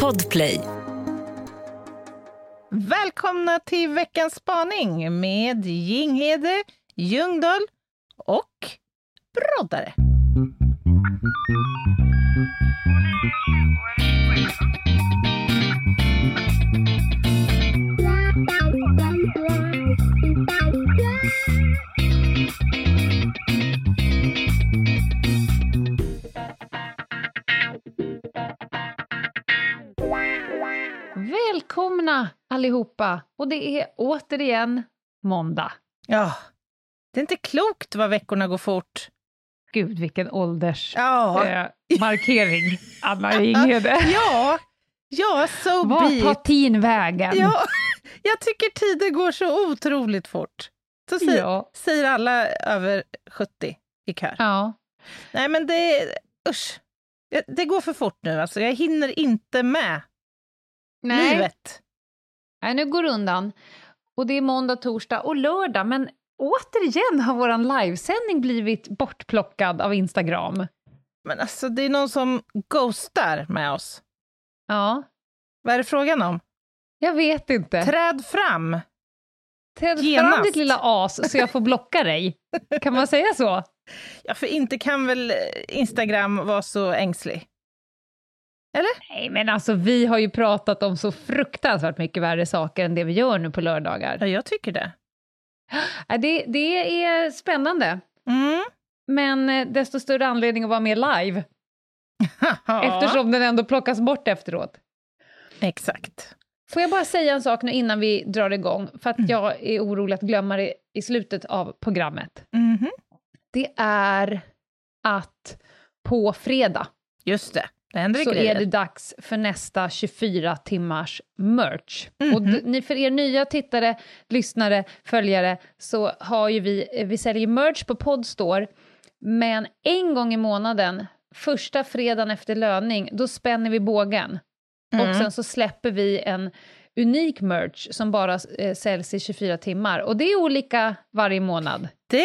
Podplay. Välkomna till veckans spaning med Jinghede, Ljungdahl och Broddare. Allihopa! Och det är återigen måndag. Ja, det är inte klokt vad veckorna går fort. Gud, vilken Ja, åldersmarkering, eh, markering, Anna Jinghede. ja, ja, so Vart be tar tiden vägen? Ja, jag tycker tiden går så otroligt fort. Så säger, Ja. säger alla över 70 i kör. ja. Nej, men det... Usch. Det går för fort nu. Alltså. Jag hinner inte med Nej. livet. Nej, nu går det undan. Och det är måndag, torsdag och lördag, men återigen har vår livesändning blivit bortplockad av Instagram. Men alltså, det är någon som ghostar med oss. Ja, Vad är det frågan om? jag vet inte. Träd fram! Träd fram genast. ditt lilla as så jag får blocka dig. Kan man säga så? Ja, för inte kan väl Instagram vara så ängslig? Nej, men alltså vi har ju pratat om så fruktansvärt mycket värre saker än det vi gör nu på lördagar. Ja, jag tycker det. Ja, Det, det är spännande, Mm. men eh, desto större anledning att vara med live, eftersom den ändå plockas bort efteråt. Exakt. Får jag bara säga en sak nu innan vi drar igång, för att jag är orolig att glömma det i slutet av programmet. Mhm. Det är att på fredag Just det, så grejer. är det dags för nästa 24 timmars merch. Mhm. Och d- ni, för er nya tittare, lyssnare, följare, så har ju vi, eh, vi säljer merch på Podstore, men en gång i månaden, första fredagen efter löning, då spänner vi bågen. Och Mm. sen så släpper vi en unik merch som bara eh, säljs i 24 timmar. Och det är olika varje månad. Det,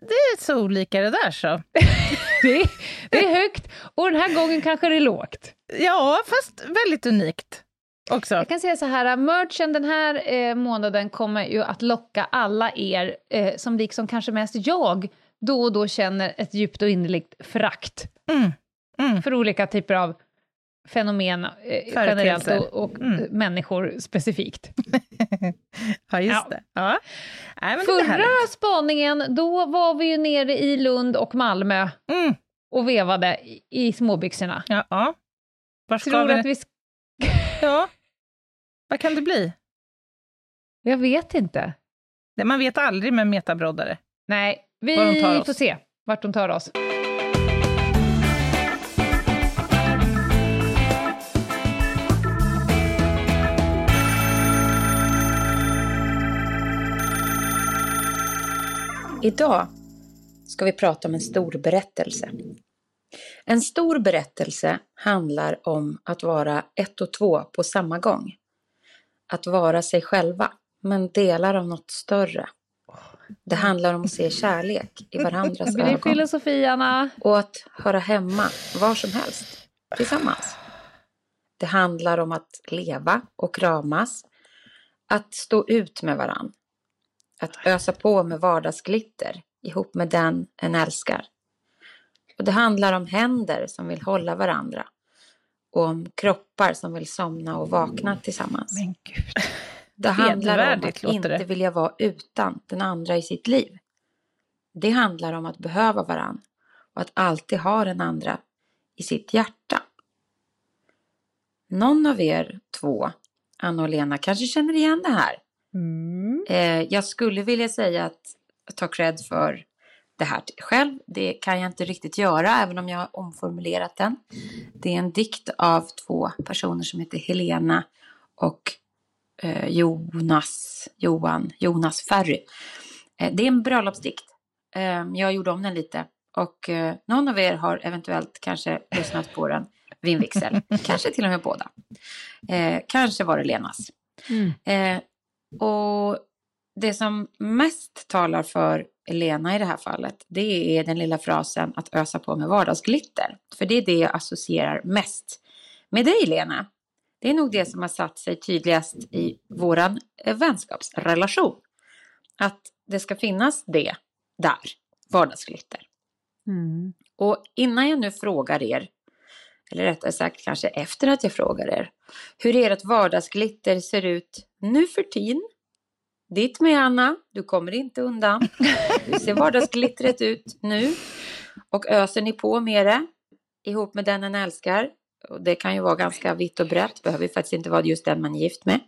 det är så olika det där så. Det är, det är högt och den här gången kanske det är lågt. Ja, fast väldigt unikt också. Jag kan säga så här, merchen den här eh, månaden kommer ju att locka alla er eh, som liksom kanske mest jag då och då känner ett djupt och innerligt förakt Mm. Mm. för olika typer av fenomen eh, generellt och, och Mm. människor specifikt. Ja, just Ja. det. Ja. Nej, det Förra härligt. spaningen, då var vi ju nere i Lund och Malmö Mm. och vevade i, i småbyxorna. Ja, ja. Var ska Tror vi? att vi... sk- Ja. Vad kan det bli? Jag vet inte. Det- Man vet aldrig med metabroddare. Nej, vi får se vart de tar oss. Idag ska vi prata om en stor berättelse. En stor berättelse handlar om att vara ett och två på samma gång. Att vara sig själva, men delar av något större. Det handlar om att se kärlek i varandras Det blir ögon filosofi, Anna. och att höra hemma var som helst, tillsammans. Det handlar om att leva och kramas, att stå ut med varann, att ösa på med vardagsglitter ihop med den en älskar. Och det handlar om händer som vill hålla varandra och om kroppar som vill somna och vakna tillsammans. Men gud. Det handlar om att inte det. vilja vara utan den andra i sitt liv. Det handlar om att behöva varann och att alltid ha den andra i sitt hjärta. Någon av er två, Anna och Lena, kanske känner igen det här. Eh, jag skulle vilja säga att ta cred för det här själv. Det kan jag inte riktigt göra, även om jag har omformulerat den. Det är en dikt av två personer som heter Helena och eh, Jonas, Johan, Jonas Ferry. Eh, det är en bröllopsdikt. Eh, jag gjorde om den lite. Och eh, någon av er har eventuellt kanske lyssnat på den vid en vigsel. kanske till och med båda. Eh, kanske var det Lenas. Eh, och det som mest talar för Elena i det här fallet, det är den lilla frasen att ösa på med vardagsglitter. För det är det jag associerar mest med dig Lena, det är nog det som har satt sig tydligast i våran eh, vänskapsrelation. Att det ska finnas det där, vardagsglitter. Mm. Och innan jag nu frågar er, eller rättare sagt kanske efter att jag frågar er, hur ert vardagsglitter ser ut nu för tiden. Ditt med Anna, du kommer inte undan. Hur ser vardagsglittret ut nu? Och öser ni på med det ihop med den en älskar? Och det kan ju vara ganska vitt och brett, behöver ju faktiskt inte vara just den man är gift med.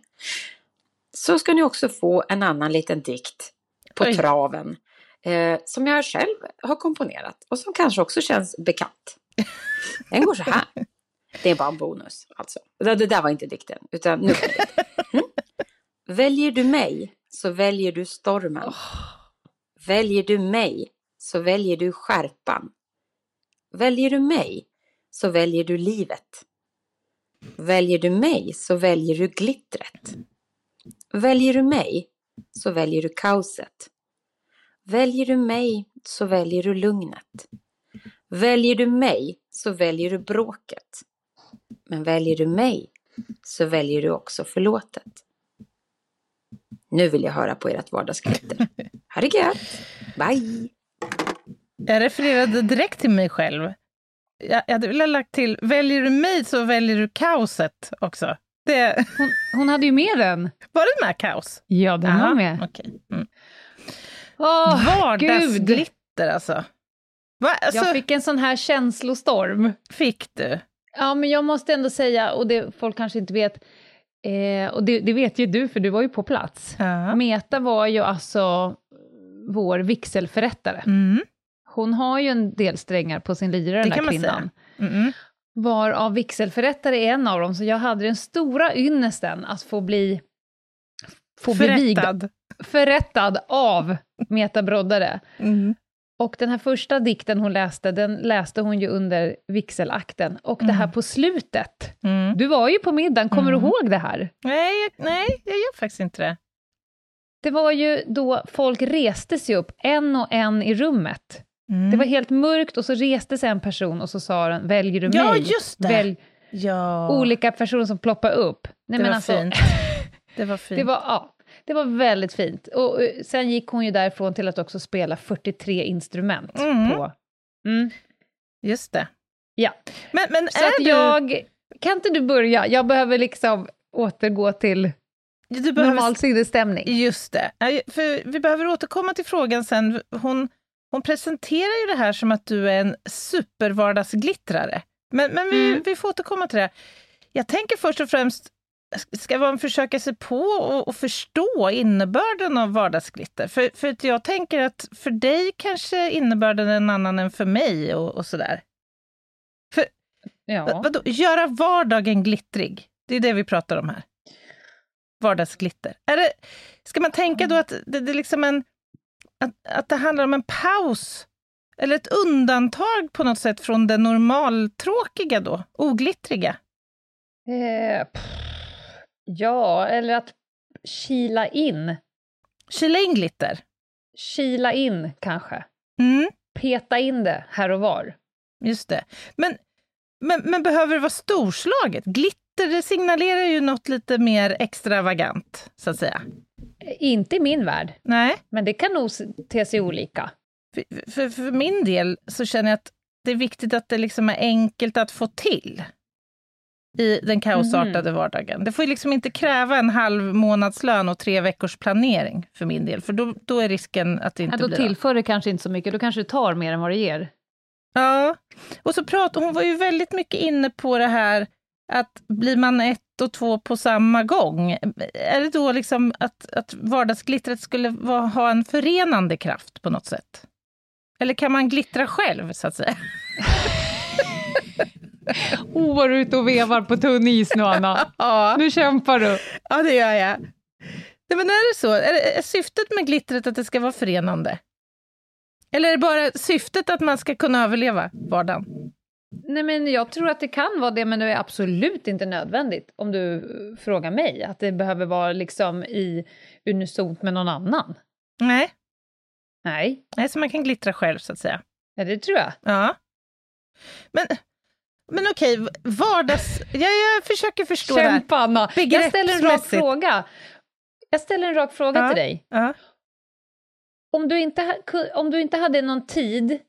Så ska ni också få en annan liten dikt på Oj. traven eh, som jag själv har komponerat och som kanske också känns bekant. Den går så här. Det är bara en bonus alltså. Det, det där var inte dikten, utan nu. Mm. Väljer du mig så väljer du stormen. Väljer du mig så väljer du skärpan. Väljer du mig så väljer du livet. Väljer du mig så väljer du glittret. Väljer du mig så väljer du kaoset. Väljer du mig så väljer du lugnet. Väljer du mig så väljer du bråket. Men väljer du mig så väljer du också förlåtet. Nu vill jag höra på ert vardagsglitter. Ha det gött! Bye! Jag refererade direkt till mig själv. Jag, jag hade velat lagt till, väljer du mig så väljer du kaoset också. Det, Hon, hon hade ju med den. var det med kaos? Ja, den var Aha, med. okej. Mm. Gud! Vardagsglitter alltså. Va? alltså Jag fick en sån här känslostorm. fick du? Ja, men jag måste ändå säga, och det folk kanske inte vet, eh, och det, det vet ju du, för du var ju på plats. Ja. Meta var ju alltså vår vigselförrättare. Mm. Hon har ju en del strängar på sin lyra, den där kvinnan. Mm. Varav vigselförrättare är en av dem, så jag hade den stora ynnesten att få bli, få bli vigd, Förrättad. förrättad av Meta Broddare. Mm. Och den här första dikten hon läste, den läste hon ju under vigselakten. Och det här Mm. på slutet, Mm. du var ju på middagen, kommer Mm. du ihåg det här? Nej, jag- nej, jag gör faktiskt inte det. Det var ju då folk reste sig upp, en och en i rummet. Mm. Det var helt mörkt och så reste sig en person och så sa den, väljer du Ja, mig? just det. Välj ja, olika personer som ploppar upp. Nej, det men var alltså, fint. Det var fint. Det var, ja, det var väldigt fint. Och eh, sen gick hon ju därifrån till att också spela 43 instrument. Mm. På. Mm. Just det. Ja. Men, men Så är att du... jag... Kan inte du börja? Jag behöver liksom återgå till du behöver normal sinnesstämning. Just det. För vi behöver återkomma till frågan sen. Hon, hon presenterar ju det här som att du är en supervardagsglittrare. Men, men vi, Mm. vi får återkomma till det. Jag tänker först och främst, ska man försöka sig på och, och förstå innebörden av vardagsglitter? För, för att jag tänker att för dig kanske innebörden är en annan än för mig och, och sådär. Ja. Vadå, göra vardagen glittrig? Det är det vi pratar om här. Vardagsglitter. Är det, ska man tänka då att det, det är liksom en... Att, att det handlar om en paus? Eller ett undantag på något sätt från det normaltråkiga då? Oglittriga? Eh, pff, ja, eller att kila in. Kila in glitter? Kila in, kanske. Mm, Peta in det här och var. just det. Men, men, men behöver det vara storslaget? Glitter det signalerar ju något lite mer extravagant, så att säga. Inte i min värld, Nej? men det kan nog te sig olika. För, för, för min del så känner jag att det är viktigt att det liksom är enkelt att få till i den kaosartade vardagen. Det får ju liksom inte kräva en halv månadslön och tre veckors planering för min del, för då, då är risken att det inte Ja, då blir tillför det kanske inte så mycket, då kanske det tar mer än vad det ger. Ja, och så pratar hon var ju väldigt mycket inne på det här att blir man ett och två på samma gång, är det då liksom att, att vardagsglittret skulle vara, ha en förenande kraft på något sätt? Eller kan man glittra själv, så att säga? Oh, vad du är ute och vevar på tunn is nu, Anna. Ja, Nu kämpar du. ja det gör jag. Nej, men är det så? Är, det, är syftet med glittret att det ska vara förenande? Eller är det bara syftet att man ska kunna överleva vardagen? Nej, men jag tror att det kan vara det, men det är absolut inte nödvändigt, om du frågar mig, att det behöver vara liksom i unisont med någon annan. Nej, Nej, Nej så man kan glittra själv, så att säga. ja, det tror jag. Ja. Men men okej, vardags... Ja, jag försöker förstå Kämpa, det Anna. Jag ställer en rak fråga. Jag ställer en rak fråga Ja. till dig. Ja. Om du, inte, om du inte hade någon tid,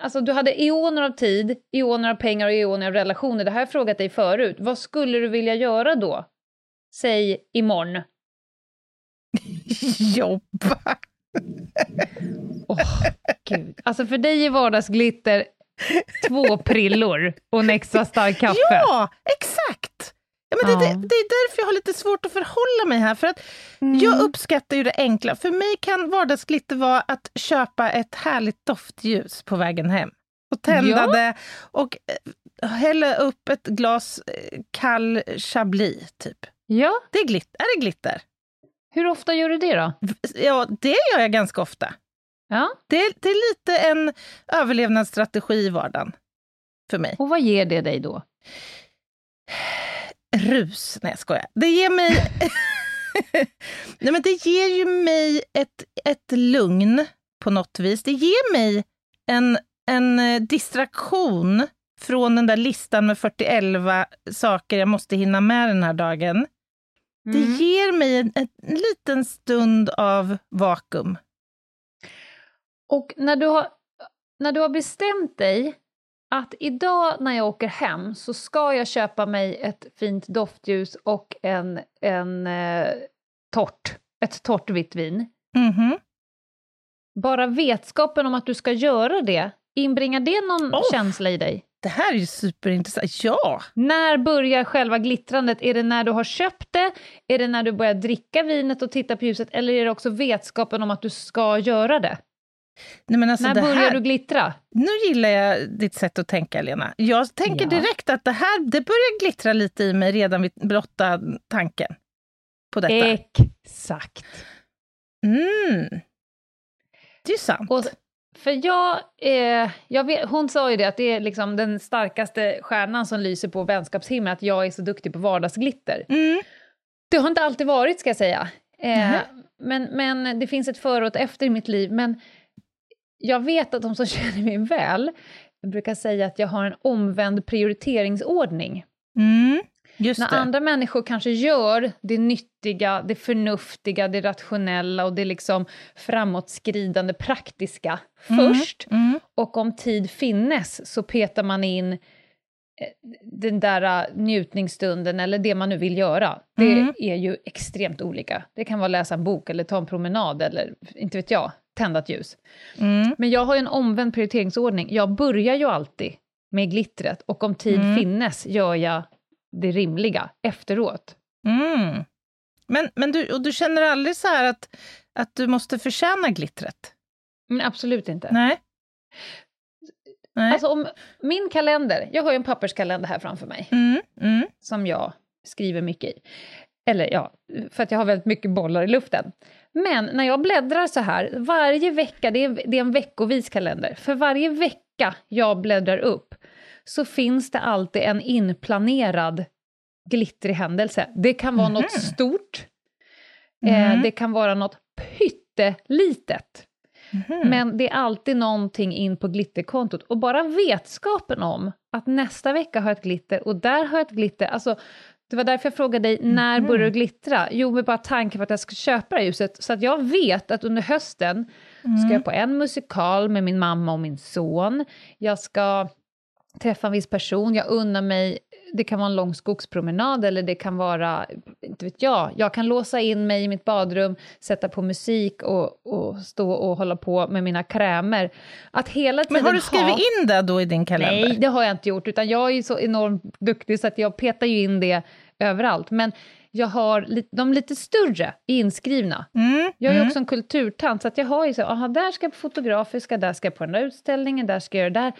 alltså du hade eoner av tid, eoner av pengar och eoner av relationer, det har jag frågat dig förut, vad skulle du vilja göra då? Säg imorgon. Jobba. Åh, gud. Alltså för dig är vardagsglitter två prillor och en extra stark kaffe. Ja, exakt! Ja, men det, Ja. det, det är därför jag har lite svårt att förhålla mig här. För att Mm. Jag uppskattar ju det enkla. För mig kan vardagsglitter vara att köpa ett härligt doftljus på vägen hem. Och tända Ja. det och eh, hälla upp ett glas eh, kall chablis, typ. Ja, Det är, glitter. är det glitter? hur ofta gör du det då? Ja, det gör jag ganska ofta. Ja, Det, det är lite en överlevnadsstrategi i vardagen för mig. och vad ger det dig då? Rus. Nej, jag skojar. Det ger mig... Nej, men det ger ju mig ett, ett lugn på något vis. Det ger mig en, en eh, distraktion från den där listan med 41 saker jag måste hinna med den här dagen. Det Mm. ger mig en, en liten stund av vakuum. Och när du, har, när du har bestämt dig att idag när jag åker hem så ska jag köpa mig ett fint doftljus och en, en eh, tort, ett torrt vitt vin. Mhm. Bara vetskapen om att du ska göra det, inbringar det någon Oh. känsla i dig? Det här är ju superintressant. Ja! När börjar själva glittrandet? Är det när du har köpt det? Är det när du börjar dricka vinet och titta på ljuset? Eller är det också vetskapen om att du ska göra det? Nej, alltså när börjar här... du glittra? Nu gillar jag ditt sätt att tänka, Lena. Jag tänker Ja. direkt att det här det börjar glittra lite i mig redan vid blotta tanken på detta. Exakt. Mm. Det är sant. Och, för jag, eh, jag vet, hon sa ju det att det är liksom den starkaste stjärnan som lyser på vänskapshimlen, att jag är så duktig på vardagsglitter. Mm. Det har inte alltid varit, ska jag säga. Eh, Nähä. men, men det finns ett före och ett efter i mitt liv. Men jag vet att de som känner mig väl brukar säga att jag har en omvänd prioriteringsordning. Mm. När det. andra människor kanske gör det nyttiga, det förnuftiga, det rationella och det liksom framåtskridande praktiska Mm. först, Mm. och om tid finnes så petar man in eh, den där eh, njutningsstunden eller det man nu vill göra. Det Mm. är ju extremt olika. Det kan vara att läsa en bok eller ta en promenad eller inte vet jag, tända ett ljus. Mm. Men jag har ju en omvänd prioriteringsordning. Jag börjar ju alltid med glittret och om tid Mm. finnes gör jag det rimliga efteråt. Mm. Men, men du, och du känner aldrig så här att, att du måste förtjäna glittret? Men absolut inte. Nej. Nej. Alltså om min kalender, jag har ju en papperskalender här framför mig mm. Mm. som jag skriver mycket i. Eller ja, för att jag har väldigt mycket bollar i luften. Men när jag bläddrar så här, varje vecka, det är, det är en veckovis kalender, för varje vecka jag bläddrar upp så finns det alltid en inplanerad glittrig händelse. Det kan vara något Mhm. stort, Mm. eh, det kan vara något pyttelitet. Mhm. Men det är alltid någonting in på glitterkontot. Och bara vetskapen om att nästa vecka har jag ett glitter och där har jag ett glitter. Alltså, det var därför jag frågade dig, när Mhm. börjar du glittra? Jo, med bara tanken på att jag ska köpa det här ljuset. Så att jag vet att under hösten Mm. ska jag på en musikal med min mamma och min son. Jag ska träffa en viss person, jag unnar mig, det kan vara en lång skogspromenad eller det kan vara, inte vet jag, jag kan låsa in mig i mitt badrum, sätta på musik och, och stå och hålla på med mina krämer. Att hela tiden Men har du ha- skrivit in det då i din kalender? Nej, det har jag inte gjort, utan jag är så enormt duktig så att jag petar ju in det överallt. Men jag har de lite större inskrivna. Mm. Jag är mm. också en kulturtant, så att jag har ju så, aha, där ska jag på Fotografiska, där ska jag på den där utställningen, där ska jag göra där.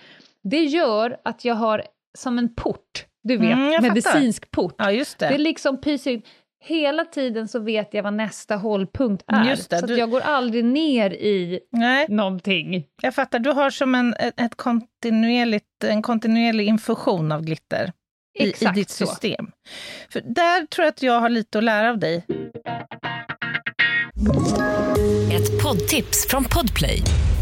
Det gör att jag har som en port, du vet, Mm, fattar. medicinsk port. Ja, just det. Det liksom pyser ut. Hela tiden så vet jag vad nästa hållpunkt är. Just det, så du- att jag går aldrig ner i Nej, någonting. jag fattar. Du har som en, ett kontinuerligt, en kontinuerlig infusion av glitter i, i ditt så. system. För där tror jag att jag har lite att lära av dig. Ett poddtips från Podplay.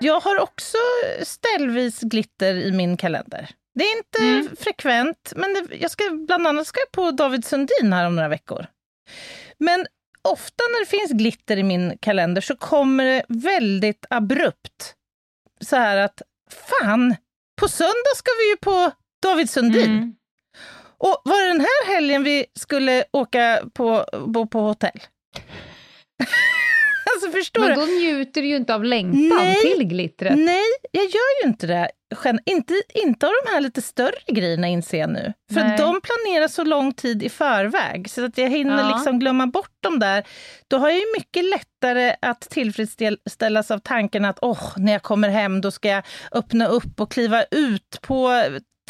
Jag har också ställvis glitter i min kalender. Det är inte mm. frekvent, men det, jag ska, bland annat ska jag på David Sundin här om några veckor. Men ofta när det finns glitter i min kalender så kommer det väldigt abrupt. Så här att, fan, på söndag ska vi ju på David Sundin. Mm. Och var det den här helgen vi skulle åka på, bo på hotell? Alltså förstår Men då njuter du ju inte av längtan nej, till glittret. Nej, jag gör ju inte det. Inte, inte av de här lite större grejerna inser jag nu. För nej. de planeras så lång tid i förväg, så att jag hinner ja. liksom glömma bort dem där. Då har jag ju mycket lättare att tillfredsställas av tanken att oh, när jag kommer hem då ska jag öppna upp och kliva ut på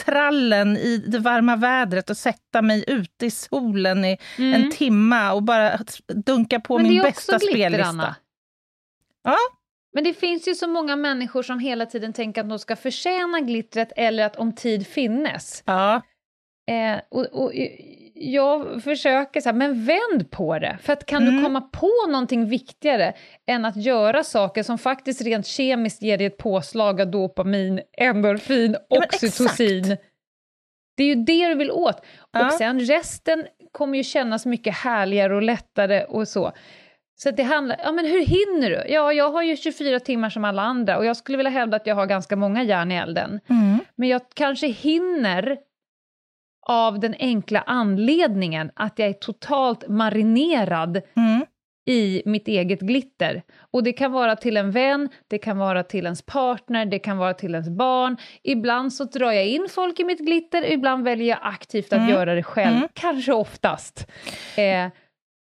trallen i det varma vädret och sätta mig ute i solen i mm. en timma och bara dunka på min bästa glitter, spellista. Anna. Ja. Men det finns ju så många människor som hela tiden tänker att de ska förtjäna glittret eller att om tid finnes. Ja. Eh, och, och, jag försöker så här, men vänd på det. För att kan mm. du komma på någonting viktigare än att göra saker som faktiskt rent kemiskt ger dig ett påslag av dopamin, endorfin, ja, oxytocin. Det är ju det du vill åt. Ja. Och sen resten kommer ju kännas mycket härligare och lättare och så. Så det handlar, ja men hur hinner du? Ja, jag har ju 24 timmar som alla andra och jag skulle vilja hävda att jag har ganska många järn i elden. Mm. Men jag kanske hinner av den enkla anledningen att jag är totalt marinerad mm. i mitt eget glitter. Och det kan vara till en vän, det kan vara till ens partner, det kan vara till ens barn. Ibland så drar jag in folk i mitt glitter, ibland väljer jag aktivt att mm. göra det själv, mm. kanske oftast. Eh,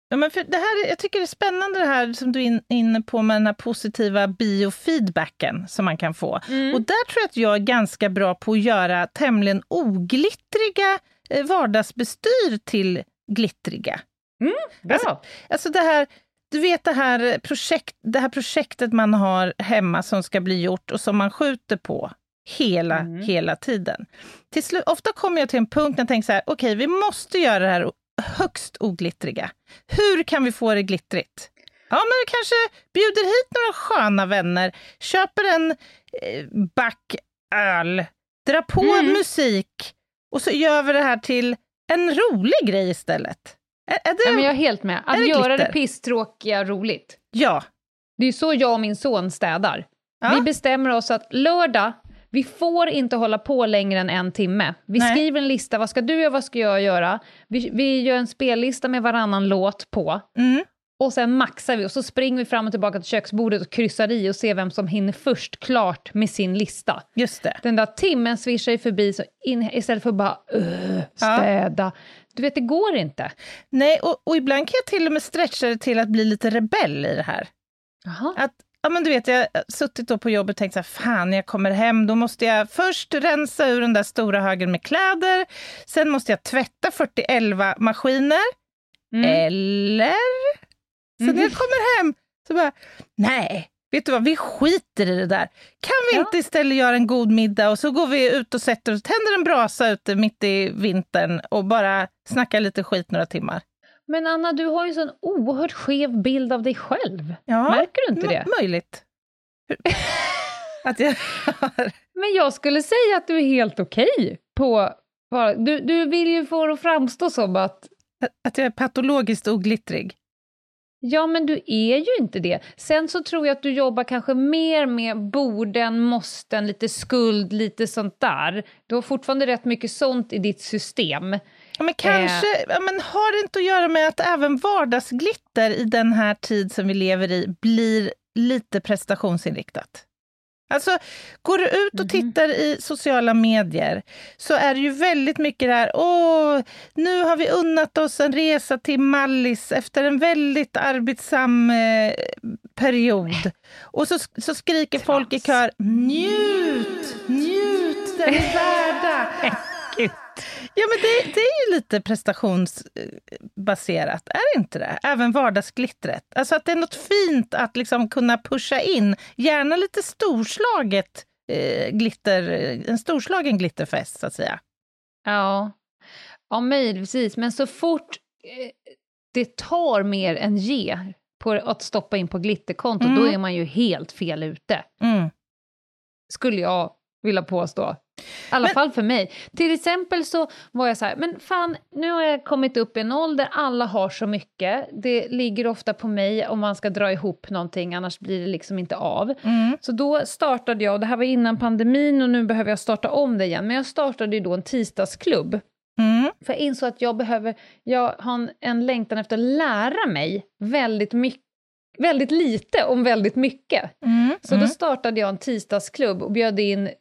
Ja, men för det här, jag tycker det är spännande det här som du är inne på med den här positiva biofeedbacken som man kan få. Mm. Och där tror jag att jag är ganska bra på att göra tämligen oglittriga eh, vardagsbestyr till glittriga. Mm, bra. Alltså, alltså det här, du vet det här, projekt, det här projektet man har hemma som ska bli gjort och som man skjuter på hela, mm. hela tiden. Till slut, ofta kommer jag till en punkt när jag tänker så här, okej, okay, vi måste göra det här högst oglittriga. Hur kan vi få det glittrigt? Ja, men vi kanske bjuder hit några sköna vänner, köper en eh, back öl, drar på mm. musik och så gör vi det här till en rolig grej istället. Är, är det, ja, men jag är helt med. Att det göra glitter? det pisstråkiga roligt. Ja. Det är så jag och min son städar. Ja. Vi bestämmer oss att lördag vi får inte hålla på längre än en timme. Vi Nej. skriver en lista, vad ska du göra, vad ska jag göra? Vi, vi gör en spellista med varannan låt på. Mm. Och sen maxar vi och så springer vi fram och tillbaka till köksbordet och kryssar i och ser vem som hinner först klart med sin lista. Just det. Den där timmen svischar ju förbi så in, istället för att bara uh, städa. Ja. Du vet, det går inte. Nej, och, och ibland kan jag till och med stretcha det till att bli lite rebell i det här. Aha. Att Ja, men du vet, jag har suttit då på jobbet och tänkt så här, fan, när jag kommer hem, då måste jag först rensa ur den där stora högen med kläder, sen måste jag tvätta 40 maskiner, mm. eller? Så mm. när jag kommer hem, så bara, nej, vet du vad, vi skiter i det där. Kan vi ja. inte istället göra en god middag och så går vi ut och sätter oss, tänder en brasa ute mitt i vintern och bara snackar lite skit några timmar? Men Anna, du har ju en sån oerhört skev bild av dig själv. Ja, Märker du inte det? Möjligt. att jag Men jag skulle säga att du är helt okej okay på... Du, du vill ju få det att framstå som att... Att jag är patologiskt oglittrig. Ja, men du är ju inte det. Sen så tror jag att du jobbar kanske mer med borden, måsten, lite skuld, lite sånt där. Du har fortfarande rätt mycket sånt i ditt system. Ja, men kanske, eh. ja, men har det inte att göra med att även vardagsglitter i den här tid som vi lever i blir lite prestationsinriktat? Alltså, går du ut och Mhm. tittar i sociala medier så är det ju väldigt mycket där, åh, nu har vi unnat oss en resa till Mallis efter en väldigt arbetsam eh, period. Och så, så skriker folk i kör, njut, njut, den är värda. Ja, men det, det är ju lite prestationsbaserat, är det inte det? Även vardagsglittret. Alltså att det är något fint att liksom kunna pusha in, gärna lite storslaget eh, glitter, en storslagen glitterfest så att säga. Ja, ja möjligtvis. Men så fort eh, det tar mer än ger på att stoppa in på glitterkonto, Mm. då är man ju helt fel ute. Mm. skulle jag vilja påstå. I alla Men- fall för mig. Till exempel så var jag så här, men fan, nu har jag kommit upp i en ålder, alla har så mycket. Det ligger ofta på mig om man ska dra ihop någonting, annars blir det liksom inte av. Mm. Så då startade jag, och det här var innan pandemin och nu behöver jag starta om det igen, men jag startade ju då en tisdagsklubb. Mm. För jag insåg att jag behöver, jag har en, en längtan efter att lära mig väldigt mycket väldigt lite om väldigt mycket. Mm. Så då startade jag en tisdagsklubb och bjöd in eh,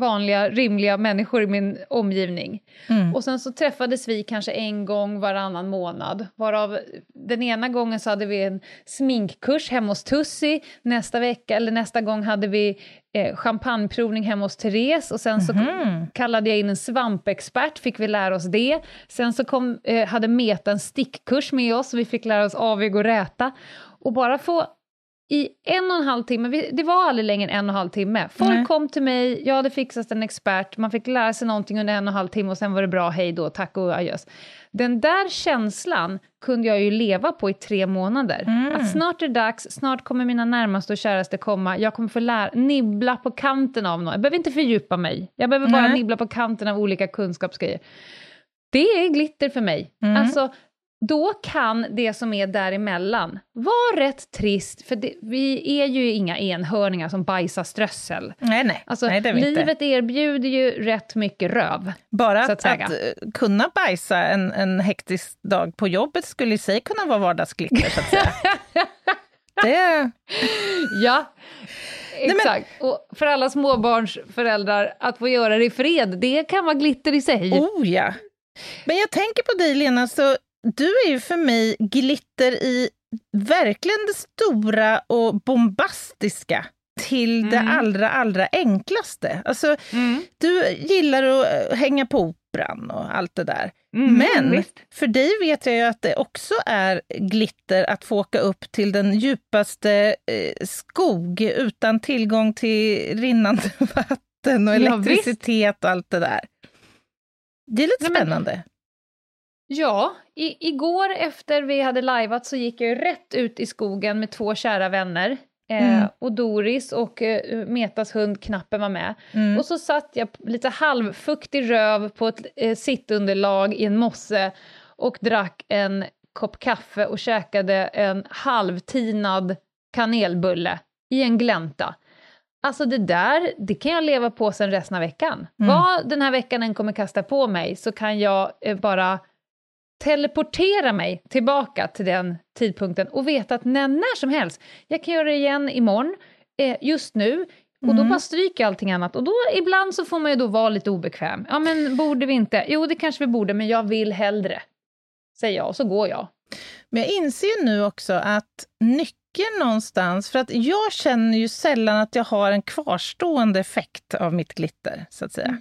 vanliga, rimliga människor i min omgivning. Mm. Och sen så träffades vi kanske en gång varannan månad, varav den ena gången så hade vi en sminkkurs hemma hos Tussi, nästa vecka eller nästa gång hade vi eh, champagneprovning hemma hos Therese och sen så Mhm. kallade jag in en svampexpert, fick vi lära oss det. Sen så kom, eh, hade Meta en stickkurs med oss, vi fick lära oss avig och räta. Och bara få i en och en halv timme, det var aldrig längre än en och en halv timme. Folk Nej. kom till mig, jag hade fixat en expert, man fick lära sig någonting under en och en halv timme och sen var det bra, hej då, tack och adjös. Den där känslan kunde jag ju leva på i tre månader. Mm. Att snart är det dags, snart kommer mina närmaste och käraste komma, jag kommer få lära, nibbla på kanten av något. Jag behöver inte fördjupa mig, jag behöver bara Nej. nibbla på kanten av olika kunskapsgrejer. Det är glitter för mig. Mm. Alltså, då kan det som är däremellan vara rätt trist, för det, vi är ju inga enhörningar som bajsar strössel. Nej, nej. Alltså, nej det är vi inte. livet erbjuder ju rätt mycket röv. Bara att, att att, eh, kunna bajsa en, en hektisk dag på jobbet skulle i sig kunna vara vardagsglitter, så att säga. det, Ja, men- exakt. Och för alla småbarnsföräldrar, att få göra det i fred, det kan vara glitter i sig. oh ja. Men jag tänker på dig, Lena, så du är ju för mig glitter i verkligen det stora och bombastiska till det Mm. allra, allra enklaste. Alltså, Mm. du gillar att eh, hänga på operan och allt det där. Mm, Men visst. för dig vet jag ju att det också är glitter att få åka upp till den djupaste eh, skog utan tillgång till rinnande vatten och Ja, elektricitet och allt det där. Det är lite spännande. Ja, i, igår efter vi hade lajvat så gick jag rätt ut i skogen med två kära vänner. Eh, Mm. Och Doris och eh, Metas hund Knappen var med. Mm. Och så satt jag lite halvfuktig röv på ett eh, sittunderlag i en mosse och drack en kopp kaffe och käkade en halvtinad kanelbulle i en glänta. Alltså det där, det kan jag leva på sen resten av veckan. Mm. Vad den här veckan än kommer kasta på mig så kan jag eh, bara teleportera mig tillbaka till den tidpunkten och veta att när, när som helst, jag kan göra det igen imorgon, eh, just nu, och då Mm. bara stryker allting annat. Och då ibland så får man ju då vara lite obekväm. Ja men borde vi inte? Jo det kanske vi borde, men jag vill hellre. Säger jag och så går jag. Men jag inser nu också att nyckeln någonstans, för att jag känner ju sällan att jag har en kvarstående effekt av mitt glitter, så att säga.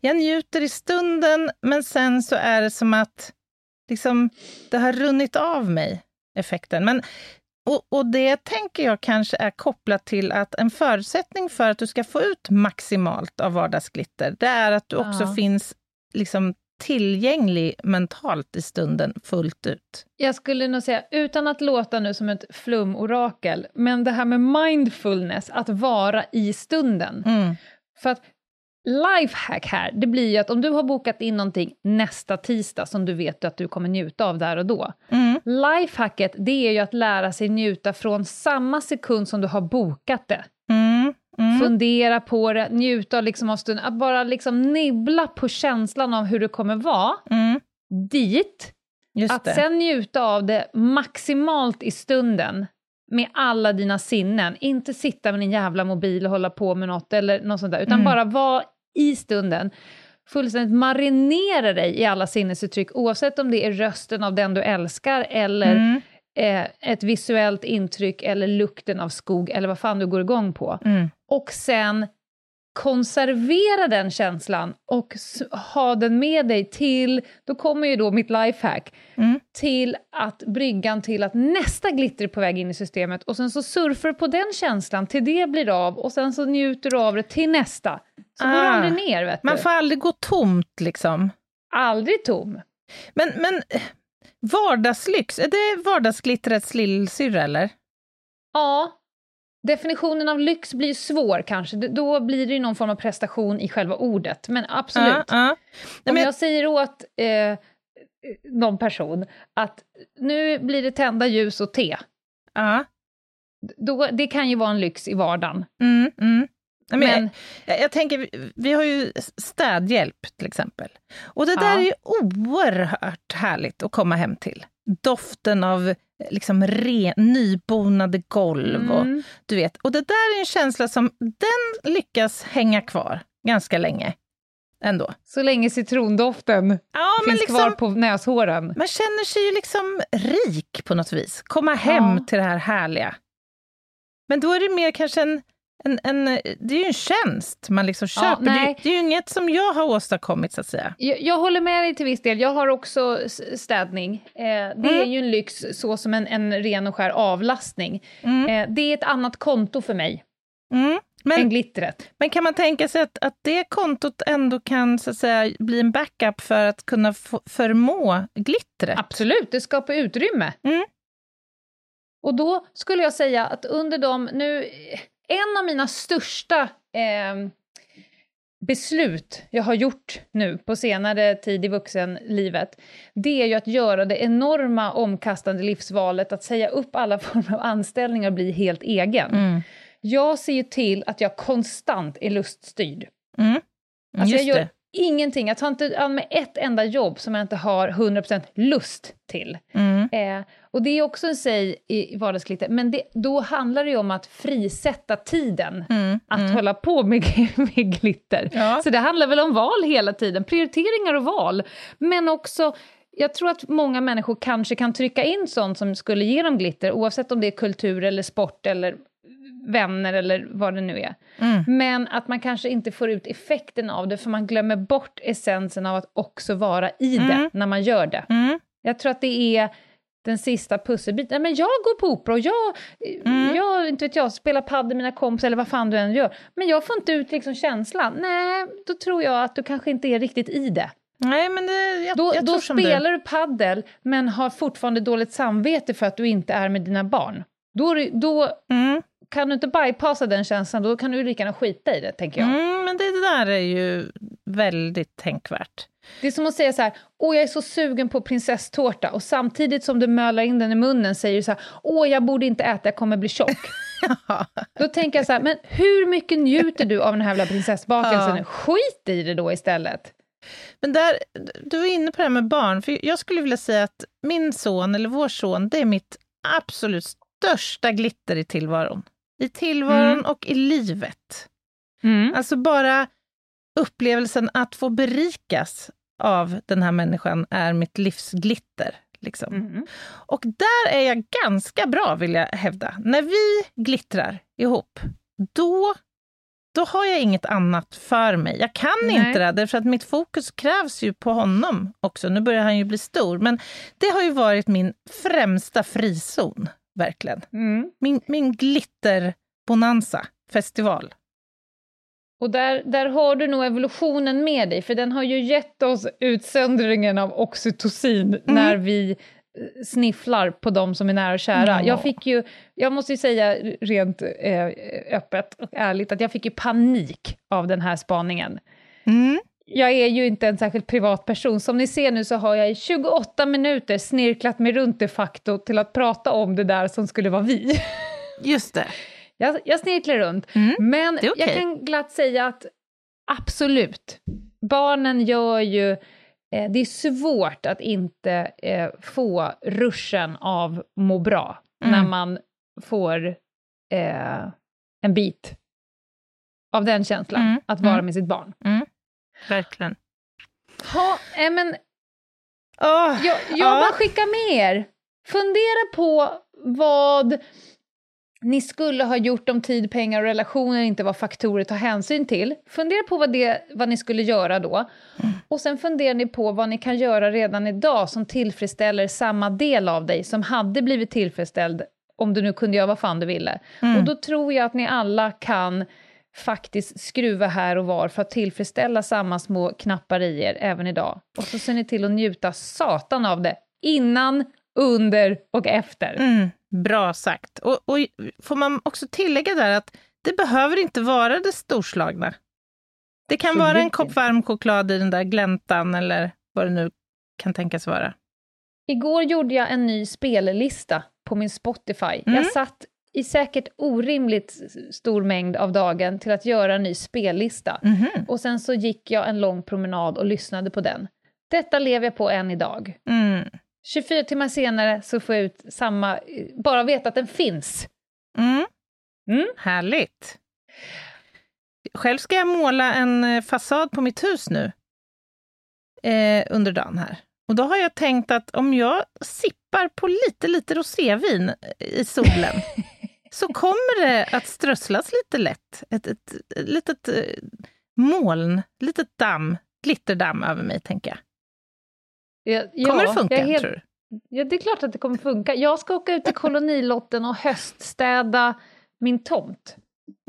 Jag njuter i stunden, men sen så är det som att liksom, det har runnit av mig, effekten. Men, och, och det tänker jag kanske är kopplat till att en förutsättning för att du ska få ut maximalt av vardagsglitter, det är att du också Ja. finns liksom tillgänglig mentalt i stunden fullt ut. Jag skulle nog säga, utan att låta nu som ett flumorakel, men det här med mindfulness, att vara i stunden. Mm. För att lifehack här, det blir ju att om du har bokat in någonting nästa tisdag som du vet att du kommer njuta av där och då. Mm. Lifehacket, det är ju att lära sig njuta från samma sekund som du har bokat det. Mm. Mm. Fundera på det, njuta liksom av stunden, att bara liksom nibbla på känslan av hur det kommer vara, Mm. dit, Just att det. sen njuta av det maximalt i stunden, med alla dina sinnen. Inte sitta med din jävla mobil och hålla på med något eller något sånt där, utan Mm. bara vara i stunden. Fullständigt marinera dig i alla sinnesuttryck, oavsett om det är rösten av den du älskar eller Mm. eh, ett visuellt intryck eller lukten av skog eller vad fan du går igång på. Mm. Och sen konservera den känslan och ha den med dig till, då kommer ju då mitt lifehack, Mm. till att bryggan till att nästa glitter är på väg in i systemet och sen så surfar du på den känslan till det blir av och sen så njuter du av det till nästa. Så går du Ah. aldrig ner, vet Man du. får aldrig gå tomt liksom. Aldrig tom. Men, men eh, vardagslyx, är det vardagsglittrets lillsyrra eller? Ja, definitionen av lyx blir svår kanske. Då blir det någon form av prestation i själva ordet, men absolut. Ja. Nej, Om jag, jag säger åt eh, någon person att nu blir det tända ljus och te, ja. då, det kan ju vara en lyx i vardagen. Mm, mm. Nej, men jag, jag tänker, vi, har ju städhjälp till exempel. Och det där Ja. är ju oerhört härligt att komma hem till. Doften av liksom re, nybonade golv och mm, du vet. Och det där är en känsla som den lyckas hänga kvar ganska länge ändå. så länge citrondoften Ja, finns kvar liksom, på näshåren. man känner sig ju liksom rik på något vis. Komma hem Ja. till det här härliga. Men då är det mer kanske en, en, en det är ju en tjänst man liksom Ja, köper. det, nej. det är ju inget som jag har åstadkommit så att säga. Jag, jag håller med dig till viss del. Jag har också städning. Eh, det Mm. är ju en lyx, så som en, en ren och skär avlastning. Mm. Eh, det är ett annat konto för mig Mm. än Men, glittret. men kan man tänka sig att, att det kontot ändå kan så att säga, bli en backup för att kunna förmå glittret? Absolut, det skapar utrymme. Mm. Och då skulle jag säga att under de, nu, en av mina största eh, beslut jag har gjort nu på senare tid i vuxenlivet, det är ju att göra det enorma omkastande livsvalet att säga upp alla former av anställningar och bli helt egen. Mm. Jag ser ju till att jag konstant är luststyrd. Mm. Alltså Just jag gör det. Ingenting, jag tar inte an med ett enda jobb som jag inte har 100% lust till. Mm. Eh, och det är också en säg i vardagsglitter, men det, då handlar det ju om att frisätta tiden Mm. att Mm. hålla på med, med glitter. Ja. Så det handlar väl om val hela tiden, prioriteringar och val. Men också, jag tror att många människor kanske kan trycka in sånt som skulle ge dem glitter, oavsett om det är kultur eller sport eller vänner eller vad det nu är. Mm. Men att man kanske inte får ut effekten av det, för man glömmer bort essensen av att också vara i det Mm. när man gör det. Mm. Jag tror att det är den sista pusselbiten. Men jag går på opera och jag, Mm. jag, inte vet jag, spelar padel med mina kompisar eller vad fan du än gör. Men jag får inte ut liksom känslan. Nej, då tror jag att du kanske inte är riktigt i det. Nej, men det, jag, Då, jag då som du. spelar du paddel men har fortfarande dåligt samvete för att du inte är med dina barn. Då, då Mm. Kan du inte bypassa den känslan, då kan du lika gärna skita i det, tänker jag. Mm, men det där är ju väldigt tänkvärt. Det är som att säga så här, åh jag är så sugen på prinsesstårta och samtidigt som du mölar in den i munnen säger du så här, åh jag borde inte äta, jag kommer bli tjock. Då tänker jag så här, men hur mycket njuter du av den här jävla prinsessbakelsen? Ja. Skit i det då istället. Men där, du var inne på det här med barn, för jag skulle vilja säga att min son, eller vår son, det är mitt absolut största glitter i tillvaron. I tillvaron Mm. och i livet. Alltså bara upplevelsen att få berikas av den här människan är mitt livsglitter. Liksom. Mm. Och där är jag ganska bra, vill jag hävda. När vi glittrar ihop, då, då har jag inget annat för mig. Jag kan Nej. inte det, därför att mitt fokus krävs ju på honom också. Nu börjar han ju bli stor, men det har ju varit min främsta frizon, verkligen. Mm. Min, min glitterbonanza festival. Och där, där har du nog evolutionen med dig, för den har ju gett oss utsöndringen av oxytocin när vi eh, snifflar på de som är nära och kära. Ja. Jag fick ju, jag måste ju säga rent eh, öppet och ärligt, att jag fick ju panik av den här spaningen. Mm. Jag är ju inte en särskilt privat person. Som ni ser nu så har jag i 28 minuter snirklat mig runt de facto till att prata om det där som skulle vara vi. Just det. Jag, jag snirklar runt. Mm. Men okej. jag kan glatt säga att absolut, barnen gör ju... Eh, det är svårt att inte eh, få ruschen av må bra Mm. när man får eh, en bit av den känslan, Mm, att vara mm. med sitt barn. Verkligen. Ha, eh, men Åh, jag, jag ja. bara skickar med er. Fundera på vad ni skulle ha gjort om tid, pengar och relationer inte var faktorer att ta hänsyn till. Fundera på vad, det, vad ni skulle göra då. Och sen funderar ni på vad ni kan göra redan idag som tillfredsställer samma del av dig som hade blivit tillfredsställd om du nu kunde göra vad fan du ville. Mm. Och då tror jag att ni alla kan faktiskt skruva här och var för att tillfredsställa samma små knappar i er även idag. Och så ser ni till att njuta satan av det innan, under och efter. Mm, bra sagt. Och, och får man också tillägga där att det behöver inte vara det storslagna. Det kan vara en Absolut kopp varm choklad i den där gläntan eller vad det nu kan tänkas vara. Igår gjorde jag en ny spellista på min Spotify. Mm. Jag satt i säkert orimligt stor mängd av dagen till att göra en ny spellista. Mhm. Och sen så gick jag en lång promenad och lyssnade på den. Detta lever jag på än idag. Mm. 24 timmar senare så får jag ut samma, bara veta att den finns. Mm. Mm. Härligt. Själv ska jag måla en eh, fasad på mitt hus nu eh, under dagen här. Och då har jag tänkt att om jag sippar på lite, lite rosévin eh, i solen så kommer det att strösslas lite lätt. Ett, ett, ett litet eh, moln, litet damm, glitterdamm över mig, tänker jag. Ja, Kommer ja, det funka, helt- tror du? Ja, det är klart att det kommer funka. Jag ska åka ut till kolonilotten och höststäda min tomt.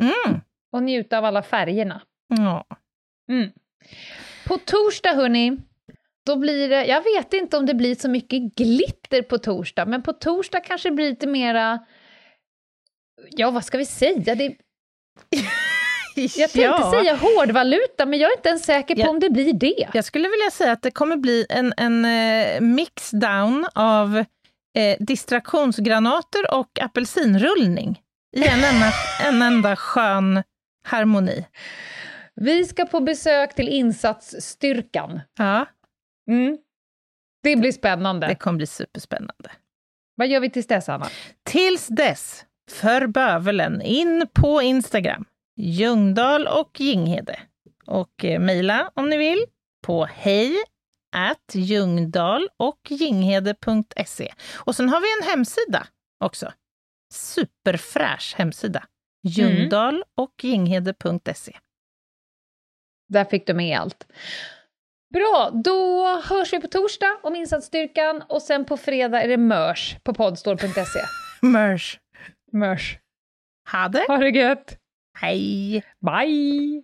Mm. Och njuta av alla färgerna. Ja. Mm. På torsdag, hörni, då blir det... Jag vet inte om det blir så mycket glitter på torsdag, men på torsdag kanske det blir lite mera... Ja, vad ska vi säga? Det, jag tänkte Ja. säga hårdvaluta, men jag är inte ens säker på Ja. om det blir det. Jag skulle vilja säga att det kommer bli en, en eh, mixdown av eh, distraktionsgranater och apelsinrullning i en enda, en enda skön harmoni. Vi ska på besök till insatsstyrkan. Ja, Mm. Det blir spännande. det kommer bli superspännande. Vad gör vi tills dess, Anna? Tills dess, för bövelen, in på Instagram, Ljungdahl och Ginghede. Och eh, mejla om ni vill på hej at och ginghede.se. Och sen har vi en hemsida också. Superfräsch hemsida. Ljungdahl och ginghede.se. Där fick du med allt. Bra, då hörs vi på torsdag om insatsstyrkan och sen på fredag är det mörs på podstore.se. Mörs. Mörs. Ha det! Ha det gött! Hej! Bye!